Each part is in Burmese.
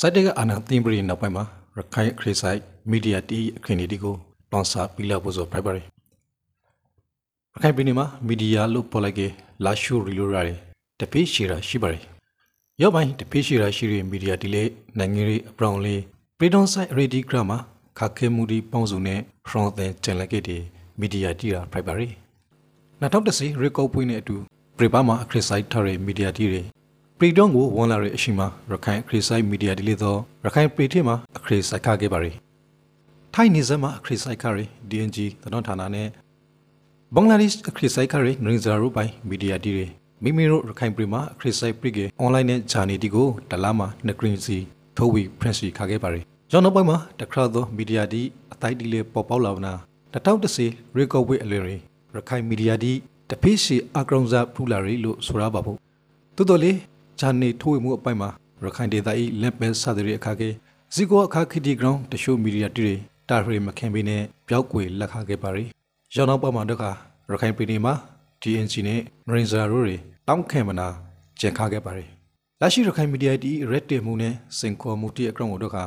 စိုက်တဲ့ကအာနာသိမ့်ပြည်နောက်ပိုင်းမှာရခိုင်ခရစ်ဆိုင်မီဒီယာတီအခရင်ဒီကိုတွန်ဆာပီလာဖို့ဆိုဖိုက်ပါရယ်ရခိုင်ပြည်နယ်မှာမီဒီယာလို့ပေါ်လိုက်ကလာရှိုရီလိုရတယ်တပိရှိရာရှိပါရယ်ရောက်ပိုင်းတပိရှိရာရှိတဲ့မီဒီယာတီလေနိုင်ငံရေးအပြောင်းလဲပရီဒွန်ဆိုင်ရေဒီဂရမှာခါခဲမှုဒီပေါင်းစုံနဲ့ဖရွန်သန်ချန်လက်ကတီမီဒီယာတီရာဖိုက်ပါရယ်2010ရီကောပွင့်နဲ့အတူပရိပါမှာအခရစ်ဆိုင်ထားတဲ့မီဒီယာတီတွေ ပရီဒွန်ကိုဝန်လာတဲ့အရှိမရခိုင်အခရစ်ဆိုင်မီဒီယာဒီလေသောရခိုင်ပရီတီမှာအခရစ်ဆိုင်ခခဲ့ပါရီထိုင်းနေဇမှာအခရစ်ဆိုင်ခရီ DNG သတော်ဌာနနဲ့ဘင်္ဂလားဒေ့ရှ်အခရစ်ဆိုင်ခရီနရင်ဇာရုပိုင်မီဒီယာဒီတွေမိမိတို့ရခိုင်ပရီမှာအခရစ်ဆိုင်ပရီကအွန်လိုင်းနဲ့ဂျာနေတီကိုတလားမှာနဂရင်းစီထိုးဝီဖရန့်စီခခဲ့ပါရီကျွန်တော်ပိုင်းမှာတခါသောမီဒီယာဒီအတိုင်းဒီလေပေါ်ပေါက်လာဗနာ2010ရေကော့ဝေးအလွန်ရခိုင်မီဒီယာဒီတဖိစီအကရုံဇာဖူလာရီလို့ဆိုရပါဘူးတိုးတော်လေး ဂျာနေထိုးဝမှုအပိုင်မှာရခိုင်ဒေသ၏လက်ပဲစတဲ့အခါကဇီကိုအခါခီတီဂရောင်းတရှိုးမီဒီယာတီတာရီမခင်ပင်းနဲ့ပျောက်ကွယ်လက်ခခဲ့ပါရီရောင်းတော့ပမာတော့ခါရခိုင်ပြည်နယ်မှာ GNC နဲ့ Ranger တို့တွေတောင်းခံမနာကြံခခဲ့ပါရီလက်ရှိရခိုင်မီဒီယာတီရက်တင်မှုနဲ့စင်ခေါ်မှုတီအကောင်တို့ခါ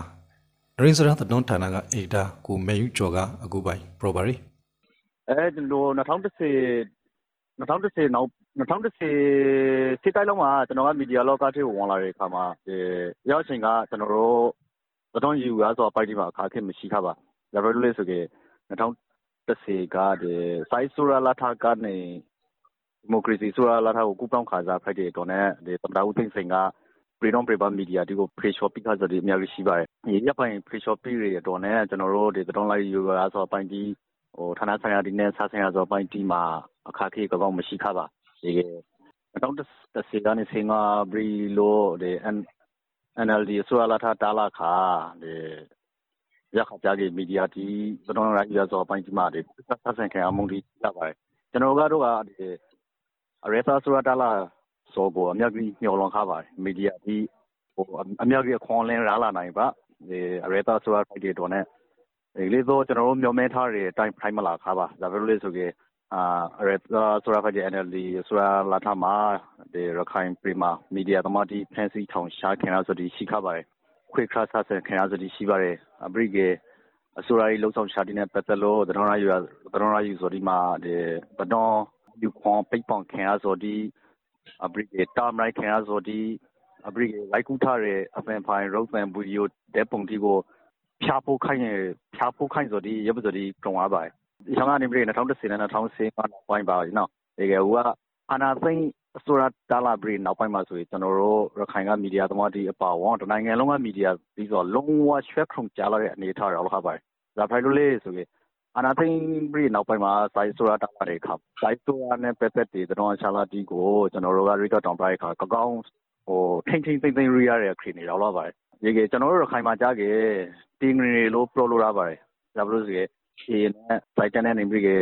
Ranger တတော်ဌာနကအေဒါကိုမဲယူကျော်ကအခုပိုင်ပရိုပါရီအဲကျွန်တော်2010 2010နောက် 2010စစ်တိုင်းလုံးမှာ ကျွန်တော်က မီဒီယာလောကထဲကို ဝင်လာတဲ့အခါမှာဒီရောက်ချိန်က ကျွန်တော်တို့သတော်ယူရဆိုပိုက်ဒီမှာ အခါခေမရှိခပါဒါပေမဲ့ဆိုကေ2010ကဒီ size ဆိုရလာထားကနေ ဒီမိုကရေစီဆိုရလာထားကို ကူပေါင်းခါစားဖိုက်တဲ့တော့နဲ့ဒီသမ္မတဦးသိန်းစိန်က freedom paper media ဒီကို pre shop ပြီးခါဆိုဒီအများကြီးရှိပါတယ်။ဒီရပ်ပိုင်း pre shop ပြီးရတော့နဲ့ ကျွန်တော်တို့ဒီသတော်လိုက်ယူရဆိုပိုင်ဒီဟိုဌာနဆိုင်ရာဒီနဲ့စားဆိုင်ရာဆိုပိုင်ဒီမှာ အခါခေကောင်းမရှိခပါ ဒီက2010ကနေစင်ကဘရီလိုဒီ NLD ဆိုလာထားတာလာခါဒီရခကြကြီးမီဒီယာတီဘယ်တော့ရရဆိုပိုင်းဒီမှာဒီဆက်ဆံခံအမုန်းဒီရပါတယ် ကျွန်တော်ကတော့ဒီအရက်သာဆိုလာတာလာဆိုကို အမြတ်ကြီးညှော်လွန်ခါပါတယ် မီဒီယာတီဟိုအမြတ်ကြီးခွန်လင်း ရလာနိုင်ပါဒီအရက်သာဆိုလာဖိုက်တွေတော့ ਨੇ ဒီလေတော့ကျွန်တော်တို့ မျောမဲထားတဲ့အတိုင်းဖိုင်မလာခါပါဒါပဲလို့ဆိုကေ အာရဆိုတာဖက် NLD ဆိုတာလာထမှာဒီရခိုင်ပြည်မှာ မီဒီယာသမားတီဖန်စီထောင်ရှာခင်ရဆိုဒီရှိခပါတယ် ခွေခရဆဆခင်ရဆိုဒီရှိပါတယ်အပရိကေအစိုးရရေးလုံဆောင်ရှာတီနဲ့ ပတ်သက်လို့တတော်ရယူတတော်ရယူဆိုဒီမှာဒီဘတော်ယူခွန်ပိတ်ပောင်ခင်ရဆိုဒီအပရိကေတာမရိုက်ခင်ရဆိုဒီအပရိကေလိုက်ကူထားတဲ့အဖန်ဖိုင် ရုပ်ဖန်ဗီဒီယိုတဲ့ပုံတီကိုဖြာဖို့ခိုင်းရဖြာဖို့ခိုင်းဆိုဒီ ရပဆိုဒီကြုံရပါတယ်ရှောင်းကနေပြီး2010နဲ့2010မှာနောက်ပိုင်းပါနော်တကယ်ဟိုက အာနာသိန်းအစိုးရတာလာပြီးနောက်ပိုင်းမှာဆိုရင် ကျွန်တော်တို့ ရခိုင်က မီဒီယာသမားတီအပါဝန်တနိုင်ငံလုံးက မီဒီယာပြီးတော့လုံးဝရွှဲခုံကြားလာတဲ့အနေအထားတော့ဟုတ်ပါတယ်ဒါဖိုင်လို့လေဆိုရင် အာနာသိန်းပြီးနောက်ပိုင်းမှာစိုင်းဆိုတာတာတဲ့ခါစိုင်းဆိုတာနဲ့ ပတ်သက်တဲ့တော့ချလာတီကို ကျွန်တော်တို့က record down ပြတဲ့ခါ ကောင်းဟိုထိန်ထိန်သိမ့်သိမ့်ရရတဲ့ခရီးနေတော့လာပါတယ်ရေကကျွန်တော်တို့ ရခိုင်မှာကြားခဲ့တင်းငရီလို့ pro လို့ရပါတယ်ဒါဘလို့ဆိုရင် ene Titanic imbrige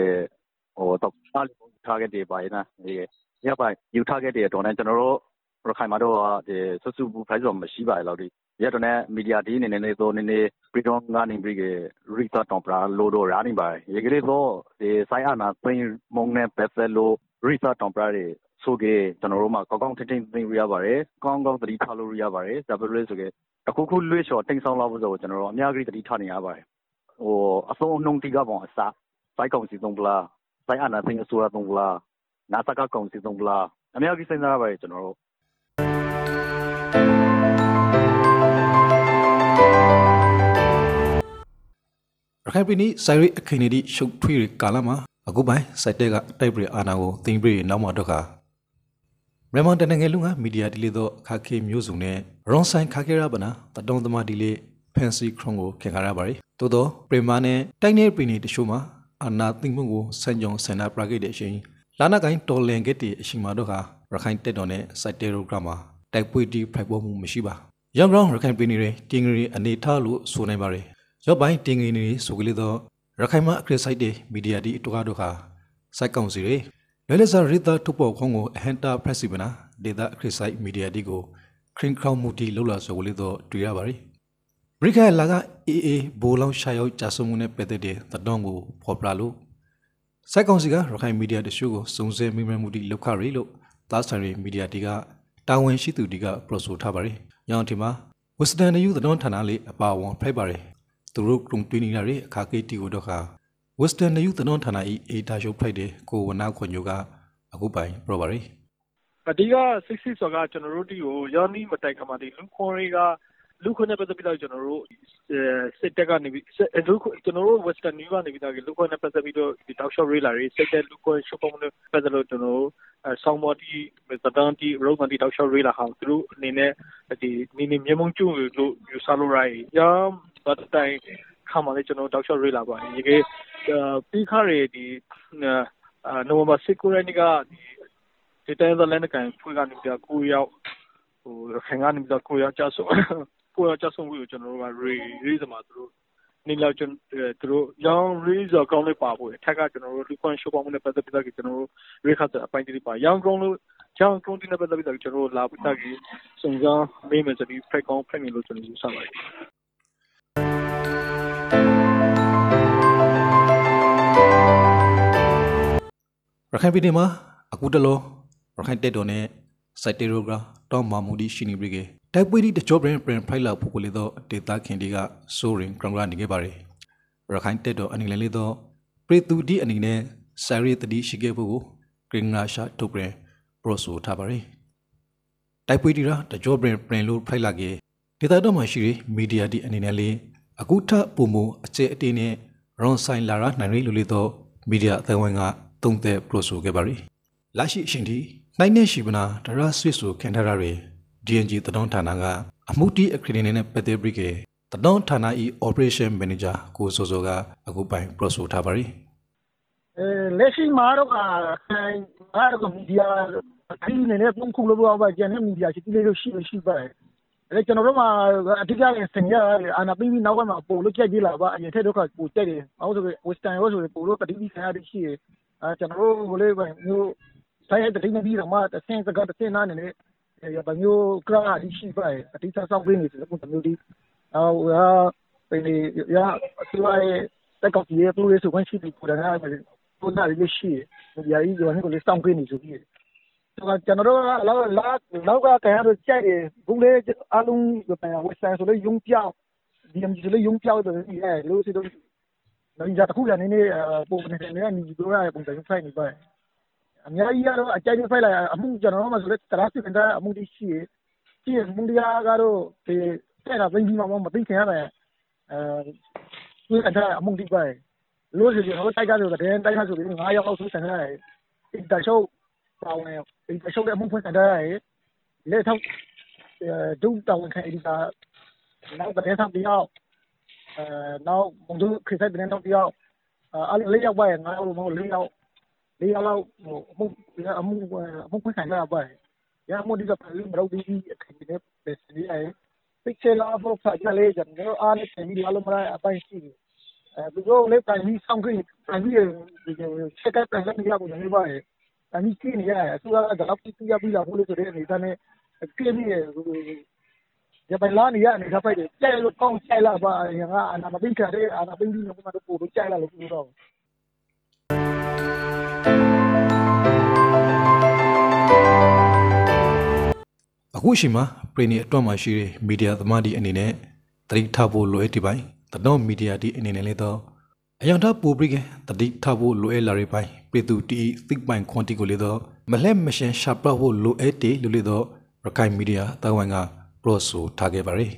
o to tal target de ba ina ye ya ba you target တွေတော့ねကျွန်တော်တို့ရခိုင်မှာတော့ဒီဆွစုဘူးဖိုက်ဆိုမရှိပါဘူးလောက်ဒီရတော့ねမီဒီယာဒီနေနေတော့နေနေ freedom ကနေပြီးက research တော့ပရာလို့တော့ရနေပါရေကလေးတော့ဒီဆိုင်အနာသိမုံနဲ့ပတ်သက်လို့ research တော့ပရာတွေဆိုကေကျွန်တော်တို့မှာကောင်းကောင်းထင်းထင်းသိရပါတယ်ကောင်းကောင်းသတိထားလို့ရပါတယ်ဒါပဲလို့ဆိုကေအခုခုလွှဲချော်တိမ်ဆောင်လာဖို့ဆိုကျွန်တော်တို့အများကြီးသတိထားနေရပါတယ် ဟိုအစုံနှုံတိကပေါင်အစားစိုက်ကောင်စီသုံးပလားစိုက်အနာသိန်းအစိုးရသုံးပလားနာစက ကောင်စီသုံးပလား အများကြီးစဉ်းစားရပါတယ် ကျွန်တော်တို့ ရခိုင်ပြည်နယ်ဆိုင်ရီအခင်းနေသည့်ရှုပ်ထွေးတဲ့ကာလမှာ အခုပိုင်းစိုက်တဲ့ကတိုက်ပြည်အာဏာကိုတင်ပြီးနောက်မှတော့ခါမြန်မာတနင်္ဂနွေလူကမီဒီယာဒီလေတော့ခါခေမျိုးစုံနဲ့ရွန်ဆိုင်ခါခေရပနာတတုံးသမားဒီလေဖန်စီခရုံကိုခင်ခါရပါတယ်။ သို့တော့ပရီမာနဲ့တိုက်နေပရီနေတချို့မှာအာနာသိမ့်မှုကိုစံကြုံဆန္ဒပရာဂိတ်တဲ့အချိန်လာနာကိုင်းတော်လင်ကက်တီအချိန်မှာတော့ဟာရခိုင်တက်တော်နဲ့စိုက်တေရိုဂရမ်မှာတိုက်ပွေတီဖိုက်ပေါ်မှုမရှိပါ။ရောင်ရောင်ရခိုင်ပြည်နယ်တင်ငရီအနေထားလို့ဆိုနိုင်ပါတယ်။ရော့ပိုင်းတင်ငရီနေဆိုကလေးတော့ရခိုင်မှာအခရစ်ဆိုင်တေမီဒီယာဒီအတူကားတို့ဟာစိုက်ကောင်စီတွေလွယ်လစားရီတာထုတ်ပေါ်ခုံးကိုအဟန်တာဖရက်စီပနာဒေတာအခရစ်ဆိုင်မီဒီယာဒီကိုခရင်ခေါမူတီလောက်လာဆိုကလေးတော့တွေ့ရပါတယ် ဘရိကလာကအေးအေးဘိုးလောင်းရှာရောက်ကြာဆုံမှုနဲ့ပတ်သက်တဲ့သတောင်းကိုဖော်ပြလို့စိုက်ကောင်စီကရခိုင်မီဒီယာတချို့ကိုစုံစဲမိမမှုတီလောက်ခရီလို့သားဆိုင်ရီမီဒီယာတီကတာဝန်ရှိသူတီကပရိုဆိုထားပါတယ်။ရောင်တီမှာဝက်စတန်နယူသတော်ဌာနလေးအပါဝန်ဖိုက်ပါတယ်သူတို့ကရုံတွင်းနေတာတွေအခါကေတီကိုတော့ခါဝက်စတန်နယူသတော်ဌာနဤအေတာရှုပ်ဖိုက်တဲ့ကိုဝနာခွန်ညိုကအခုပိုင်ပြပါရီအဓိကစိတ်စိတ်ဆိုတာကကျွန်တော်တို့ဒီကိုရောနီးမတိုင်ခါမှာဒီလူခွန်တွေက လူခွန်နဲ့ပတ်သက်ပြီးတော့ ကျွန်တော်တို့ စစ်တက်ကနေပြီးလူကျွန်တော်တို့ Western New ကနေပြီးတော့ လူခွန်နဲ့ပတ်သက်ပြီးတော့ဒီတောက်လျှောက်ရေးလာတွေစစ်တက်လူခွန်ရှုပ်ပုံနဲ့ပတ်သက်လို့ ကျွန်တော်တို့ ဆောင်းမော်တီသတန်တီရောမန်တီတောက်လျှောက်ရေးလာဟောင်းသူတို့အနေနဲ့ဒီနေနေမြေမုံကျုံလို့ ယူဆလို့ရိုင်းရမ်းဗတ်တိုင်ခါမှလည်း ကျွန်တော်တောက်လျှောက်ရေးလာပါတယ်ဒီကေပြီးခါရဒီနိုဝင်ဘာ6ရက်နေ့ကဒီဒီတိုင်းသားလည်းနဲ့ကန်ဖွေကနေပြီးတော့ကိုရောက်ဟိုခင်ကနေပြီးတော့ကိုရောက်ကြဆုံး ကိုရောက်ကြဆုံးပြီးတော့ကျွန်တော်တို့ကရေရေးစမှာသူတို့နေလောက်ကျွန်သူတို့ရောင်းရေးဆိုကောင်းလေးပါဖို့ထက်ကကျွန်တော်တို့လူခွန်ရှုပ်ပေါင်းနဲ့ပတ်သက်ပြီးတော့ကျွန်တော်တို့ရေခတ်တဲ့အပိုင်းတိပါရောင်းကောင်းလို့ရောင်းကောင်းတဲ့ပတ်သက်ပြီးတော့ကျွန်တော်တို့လာပြီးတော့စုံစမ်းမေးမယ်ဆိုပြီးဖိတ်ကောင်းဖိတ်နေလို့ကျွန်တော်ယူဆပါတယ်ရခိုင်ပြည်နယ်မှာအခုတလောရခိုင်တက်တော်နဲ့စိုက်တေရိုဂရာတောင်းမာမူဒီရှိနေပြီက တိုက်ပွဲဒီတကြောပရင်ပရင်ဖိုက်လာဖို့ကိုလေတော့ဒေတာခင်ဒီကဆိုရင်ကရံဂရာနေခဲ့ပါတယ်ရခိုင်တက်တော်အနေနဲ့လေတော့ပရိသူဒီအနေနဲ့စာရီတတိရှိခဲ့ဖို့ကိုဂရင်းနာရှာထုတ်ပရင်ပရိုဆိုထားပါတယ်တိုက်ပွဲဒီရာတကြောပရင်ပရင်လို့ဖိုက်လာခဲ့ဒေတာတော့မှရှိရမီဒီယာဒီအနေနဲ့လေအခုထပုံမအကျဲအတင်းနဲ့ရွန်ဆိုင်လာရာနိုင်ရီလိုလေတော့မီဒီယာအသံဝင်ကသုံးသက်ပရိုဆိုခဲ့ပါရီလာရှိအရှင်ဒီနိုင်နေရှိပနာဒရာဆွစ်ဆိုခင်ထရာရီ DNG တတော်ဌာနကအမှုတီအခရီးနဲ့ပတ်သက်ပြီးကတတော်ဌာနဤ operation manager ကိုဆိုဆိုကအခုပိုင်ပရိုဆိုထားပါရီအဲလက်ရှိမှာတော့အာအားကမီဒီယာခရီးနေတဲ့ပုံခုလို့ပြောပါကြတယ်မီဒီယာရှိသေးလို့ရှိလို့ရှိပါတယ်အဲကျွန်တော်တို့မှာအဓိကလည်းစင်ရအာနာပြီးပြီးနောက်ကမှပို့လို့ကြက်ကြည့်လာပါအရင်ထက်တော့ကပိုကြက်တယ်အောက်ဆို western ရောဆိုပို့လို့ပတိပိဆိုင်ရရှိရအဲကျွန်တော်တို့လည်းပဲမျိုးဆိုင်ရတဲ့တိနေပြီးတော့မှတဆင်စကားတဆင်နာနေလေ ရပါမျိုးကရာဒီရှိပါတယ်အတိအကျစောင့်ပေးနေတယ်ပုံမျိုးဒီအော်ဟာពេលရအစီအစဉ်တက်ကောက်ကြီးရဲ့ပလူရေးဆိုခွင့်ရှိပြီးပူရနာပုံနာလေးရှိတယ်ဒီအရေးကြောင့်ကိုလေးစောင့်ပေးနေဆိုပြီးတော့ကျွန်တော်တို့လောက်လောက်လောက်ကကရတော့ကြိုက်တယ်ဘူးလေအလုံးပြန်ဝက်ဆန်ဆိုလေယုံပြောင်းဒီအမြဆိုလေယုံပြောင်းတယ်ဒီအဲလို့စီတော့နော်ကြတခုကနေနေပုံနေနေနေဒီတော့ရပုံစံဖိုင်နေပါ အများကြီးကတော့ အကြိုက်ဖိုင်လာအမှု ကျွန်တော်တို့မှဆိုလေတရာစီကန်တာ အမှုတရှိရှိမှုတရားကတော့ဒီတဲ့တာဘင်းကြီးမှ မသိခင်ရတယ်အဲဒီကအမှုတိပါလို့ဆိုရင်ဟိုတိုက်ကားဆိုတဲ့တိုက်ကားဆိုပြီး9ရောက်လောက်ဆိုဆန်ရတယ်ဒီတချို့ပေါင်းနေဒီတချို့လည်းအမှုဖွင့်ဆန်ရတယ် လက်ထောက် ဒုတောင်းခံအဒီကနောက်တဲ့ဆောင်တယောက်အဲနောက်ဘုံသူခရစ်တဲ့နောက် တယောက် အဲလေးယောက်ပဲငါ့လိုမဟုတ်လေးယောက် လေးယောက်လောက်ဟိုအမှုအမှုအမှုဖွင့်ဆန်ရပါရမို့ဒီကပြည်မရောဒီအခင်းနဲ့ပဲစီရဲ picture လာဖို့ဖတ်ကြလေကျွန်တော်အားနဲ့ ပြင်ပြီးလာလို့မရအပိုင်းရှိတယ်အဲသူတို့လည်းတိုင်ပြီးဆောင်ကြည့်တိုင်ပြီးချက်ကပ် ပြန်လည်းမရဘူးနေပါရဲ့တိုင်ပြီးကြည့်နေရတယ် အစိုးရကတော့ပြပြပြီးလာဖို့လို့ဆိုတဲ့ အနေနဲ့ ကြည့်နေရရပလာနေရအနေနဲ့ဖိုက်တယ် ကြိုက်လို့ကောင်း ကြိုက်လာပါရငါအနာမသိကြတဲ့အနာသိပြီးတော့မှတော့ပို့လို့ကြိုက်လာလို့ပြောတော့ အခုရှိမှာပရိနေအတွက်မှရှိတဲ့မီဒီယာသမားဒီအနေနဲ့တတိထဖို့လိုအပ်ဒီပိုင်းတတော်မီဒီယာဒီအနေနဲ့လည်းတော့အယောင်ထပူပရိကတတိထဖို့လိုအပ်လာတဲ့ပိုင်းပြည်သူတီသိပိုင်ခွန်တီကိုလည်းတော့မလဲမရှင်ရှာပဖို့လိုအပ်တယ်လို့လည်းတော့ရခိုင်မီဒီယာတာဝန်ကပရိုဆိုထားခဲ့ပါရယ်